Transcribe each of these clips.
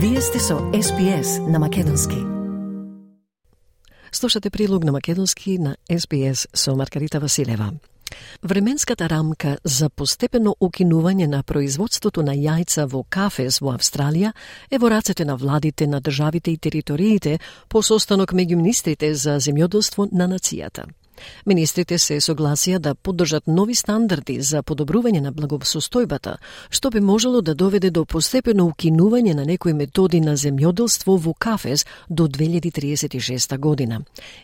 Вие сте со SPS на Македонски. Слушате прилог на Македонски на SPS со Маргарита Василева. Временската рамка за постепено укинување на производството на јајца во Кафес во Австралија е во рацете на владите на државите и териториите по состанок меѓу министрите за земјоделство на нацијата. Министрите се согласија да поддржат нови стандарди за подобрување на благосостојбата, што би можело да доведе до постепено укинување на некои методи на земјоделство во кафез до 2036 година.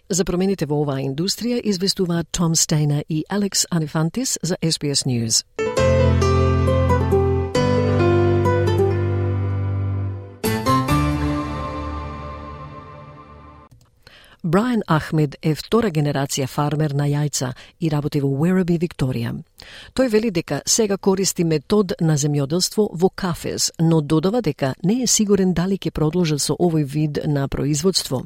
За промените во оваа индустрија известуваат Том Стейна и Алекс Анифантис за SBS News. Брайан Ахмед е втора генерација фармер на јајца и работи во Уераби, Викторија. Тој вели дека сега користи метод на земјоделство во кафез, но додава дека не е сигурен дали ќе продолжи со овој вид на производство.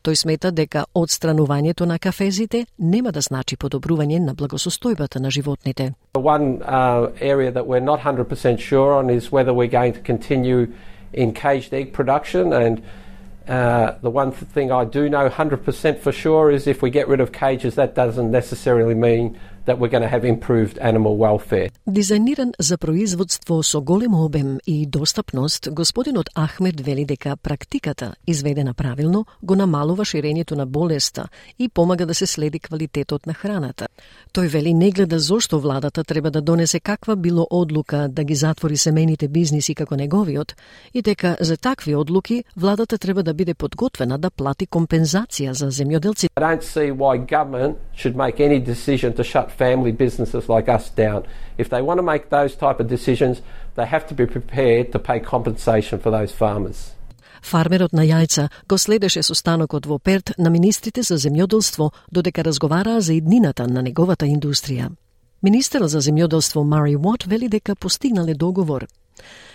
Тој смета дека одстранувањето на кафезите нема да значи подобрување на благосостојбата на животните. One uh, area that we're not 100% sure on is whether we're going to continue in caged egg production and Uh, the one thing I do know 100% for sure is if we get rid of cages, that doesn't necessarily mean that we're going to have improved animal welfare. Дизајниран за производство со голем обем и достапност, господинот Ахмед вели дека практиката, изведена правилно, го намалува ширењето на болеста и помага да се следи квалитетот на храната. Тој вели не гледа зошто владата треба да донесе каква било одлука да ги затвори семените бизниси како неговиот и дека за такви одлуки владата треба да биде подготвена да плати компензација за земјоделците. I don't see why government should make any decision to shut family businesses like us down. If they want to make those type of decisions, they have to be prepared to pay compensation for those farmers. Фармерот на јајца го следеше состанокот во Перт на министрите за земјоделство додека разговараа за иднината на неговата индустрија. Министерот за земјоделство Мари Уот вели дека постигнале договор.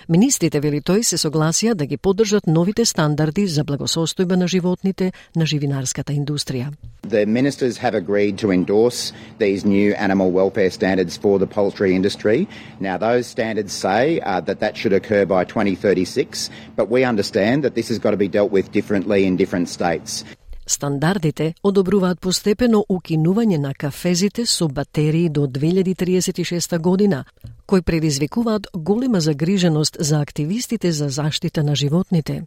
Министрите, вели тој, се согласија да ги поддржат новите стандарди за благосостојба на животните на живинарската индустрија. The ministers have agreed to endorse these new animal welfare standards for the poultry industry. Now, those standards say uh, that that should occur by 2036, but we understand that this has got to be dealt with differently in different states. Стандардите одобруваат постепено укинување на кафезите со батерии до 2036 година, кои предизвикуваат голема загриженост за активистите за заштита на животните.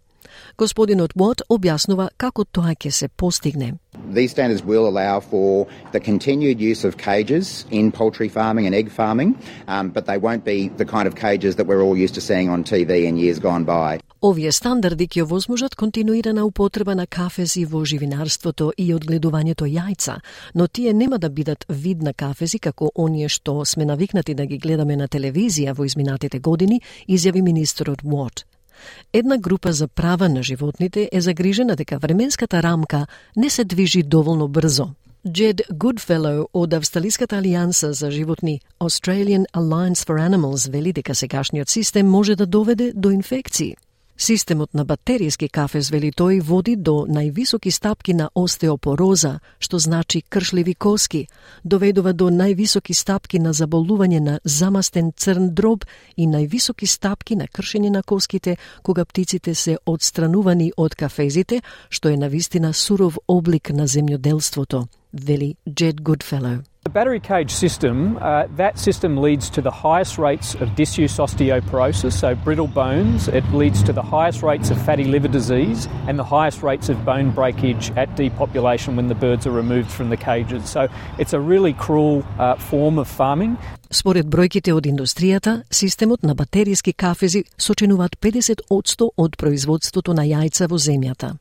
Господинот Уот објаснува како тоа ќе се постигне. These standards will allow for the continued use of cages in poultry farming and egg farming, um, but they won't be the kind of cages that we're all used to seeing on TV in years gone by. Овие стандарди ќе овозможат континуирана употреба на кафези во живинарството и одгледувањето јајца, но тие нема да бидат вид на кафези како оние што сме навикнати да ги гледаме на телевизија во изминатите години, изјави министерот Уот. Една група за права на животните е загрижена дека временската рамка не се движи доволно брзо. Джед Goodfellow од Австралиската алијанса за животни Australian Alliance for Animals вели дека сегашниот систем може да доведе до инфекции. Системот на батеријски кафез, вели тој, води до највисоки стапки на остеопороза, што значи кршливи коски, доведува до највисоки стапки на заболување на замастен црн дроб и највисоки стапки на кршење на коските кога птиците се одстранувани од кафезите, што е навистина суров облик на земјоделството, вели Джед Гудфеллоу. The battery cage system, uh, that system leads to the highest rates of disuse osteoporosis, so brittle bones. It leads to the highest rates of fatty liver disease and the highest rates of bone breakage at depopulation when the birds are removed from the cages. So it's a really cruel uh, form of farming. Според бројките од индустријата, системот на батеријски кафези сочинуваат 50% од производството на јајца во земјата.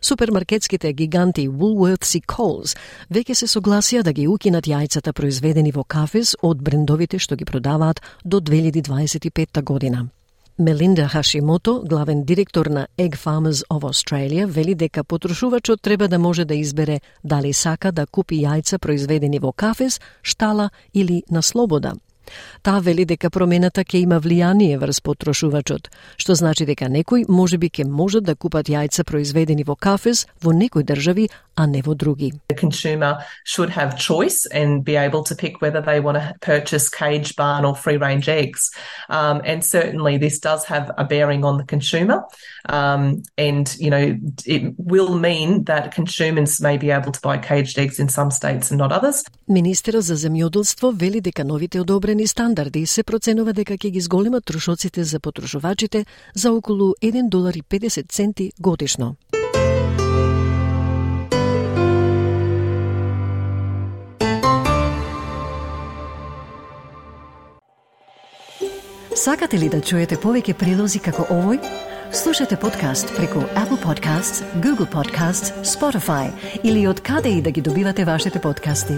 Супермаркетските гиганти Woolworths и Coles веќе се согласија да ги укинат јајцата произведени во кафез од брендовите што ги продаваат до 2025 година. Мелинда Хашимото, главен директор на Egg Farmers of Australia, вели дека потрошувачот треба да може да избере дали сака да купи јајца произведени во кафез, штала или на слобода. Таа вели дека промената ќе има влијание врз потрошувачот, што значи дека некои можеби ќе можат да купат јајца произведени во кафез во некои држави, а не во други. The consumer should have choice and be able to pick whether they want to purchase cage, barn or free range eggs. Um, and certainly this does have a bearing on the consumer. Um, and, you know, it will mean that consumers may be able to buy caged eggs in some states and not others. Министерот за земјоделство вели дека новите одобрени стандарди се проценува дека ќе ги зголемат трошоците за потрошувачите за околу 1 долар и 50 центи годишно. Сакате ли да чуете повеќе прилози како овој? Слушате подкаст преку Apple Podcasts, Google Podcasts, Spotify или од каде и да ги добивате вашите подкасти.